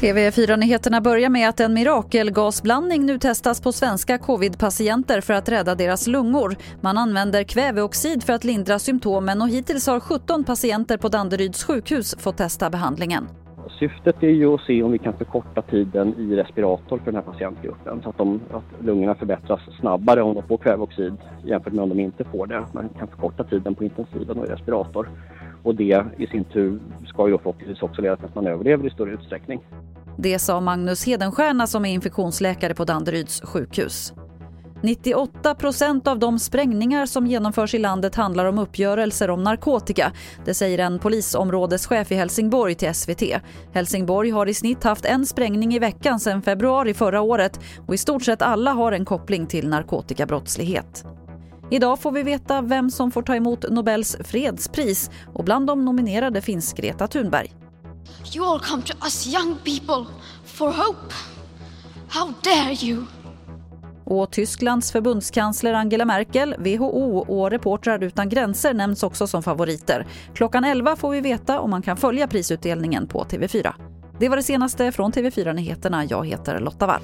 TV4-nyheterna börjar med att en mirakelgasblandning nu testas på svenska covidpatienter för att rädda deras lungor. Man använder kväveoxid för att lindra symptomen och hittills har 17 patienter på Danderyds sjukhus fått testa behandlingen. Syftet är ju att se om vi kan förkorta tiden i respirator för den här patientgruppen så att, de, att lungorna förbättras snabbare om de får kväveoxid jämfört med om de inte får det. Man kan förkorta tiden på intensiven och i respirator och det i sin tur ska ju förhoppningsvis också leda till att man överlever i större utsträckning. Det sa Magnus Hedenstierna som är infektionsläkare på Danderyds sjukhus. 98% av de sprängningar som genomförs i landet handlar om uppgörelser om narkotika. Det säger en polisområdeschef i Helsingborg till SVT. Helsingborg har i snitt haft en sprängning i veckan sedan februari förra året och i stort sett alla har en koppling till narkotikabrottslighet. Idag får vi veta vem som får ta emot Nobels fredspris och bland de nominerade finns Greta Thunberg. You all come to us young people for hope. How dare you? Och Tysklands förbundskansler Angela Merkel, WHO och Reportrar utan gränser nämns också som favoriter. Klockan 11 får vi veta om man kan följa prisutdelningen på TV4. Det var det senaste från TV4 Nyheterna. Jag heter Lotta Wall.